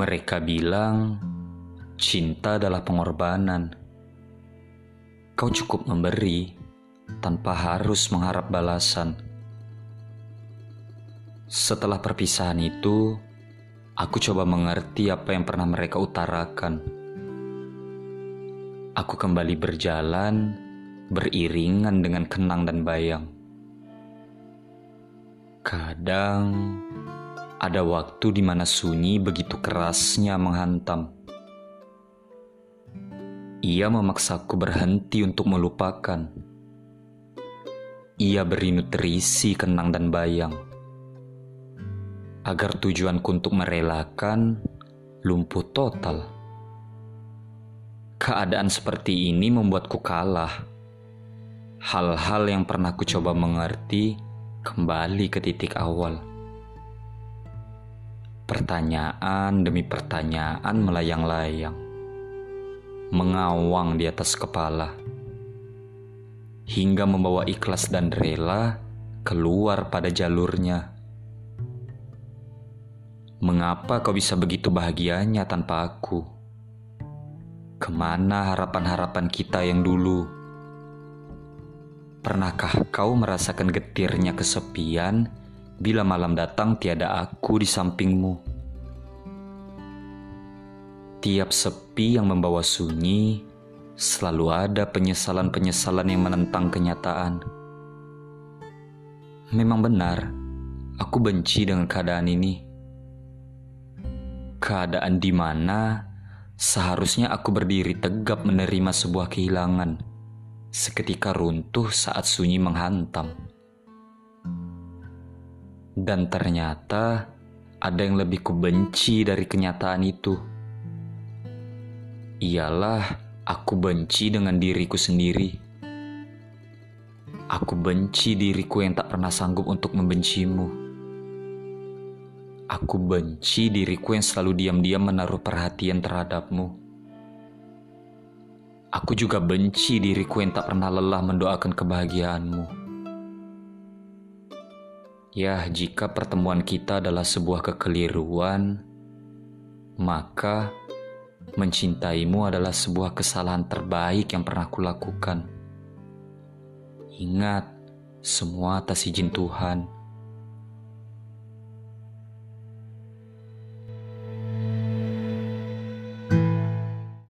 Mereka bilang cinta adalah pengorbanan. Kau cukup memberi tanpa harus mengharap balasan. Setelah perpisahan itu, aku coba mengerti apa yang pernah mereka utarakan. Aku kembali berjalan beriringan dengan kenang dan bayang. Kadang ada waktu di mana sunyi begitu kerasnya menghantam. Ia memaksaku berhenti untuk melupakan. Ia berinut terisi kenang dan bayang. Agar tujuanku untuk merelakan lumpuh total. Keadaan seperti ini membuatku kalah. Hal-hal yang pernah ku coba mengerti kembali ke titik awal. Pertanyaan demi pertanyaan melayang-layang, mengawang di atas kepala, hingga membawa ikhlas dan rela keluar pada jalurnya. Mengapa kau bisa begitu bahagianya tanpa aku? Ke mana harapan-harapan kita yang dulu? Pernahkah kau merasakan getirnya kesepian bila malam datang tiada aku di sampingmu? Tiap sepi yang membawa sunyi, selalu ada penyesalan-penyesalan yang menentang kenyataan. Memang benar, aku benci dengan keadaan ini. Keadaan di mana seharusnya aku berdiri tegap menerima sebuah kehilangan seketika runtuh saat sunyi menghantam. Dan ternyata ada yang lebih kubenci dari kenyataan itu. Ialah aku benci dengan diriku sendiri. Aku benci diriku yang tak pernah sanggup untuk membencimu. Aku benci diriku yang selalu diam-diam menaruh perhatian terhadapmu. Aku juga benci diriku yang tak pernah lelah mendoakan kebahagiaanmu. Ya, jika pertemuan kita adalah sebuah kekeliruan, maka mencintaimu adalah sebuah kesalahan terbaik yang pernah kulakukan. Ingat, semua atas izin Tuhan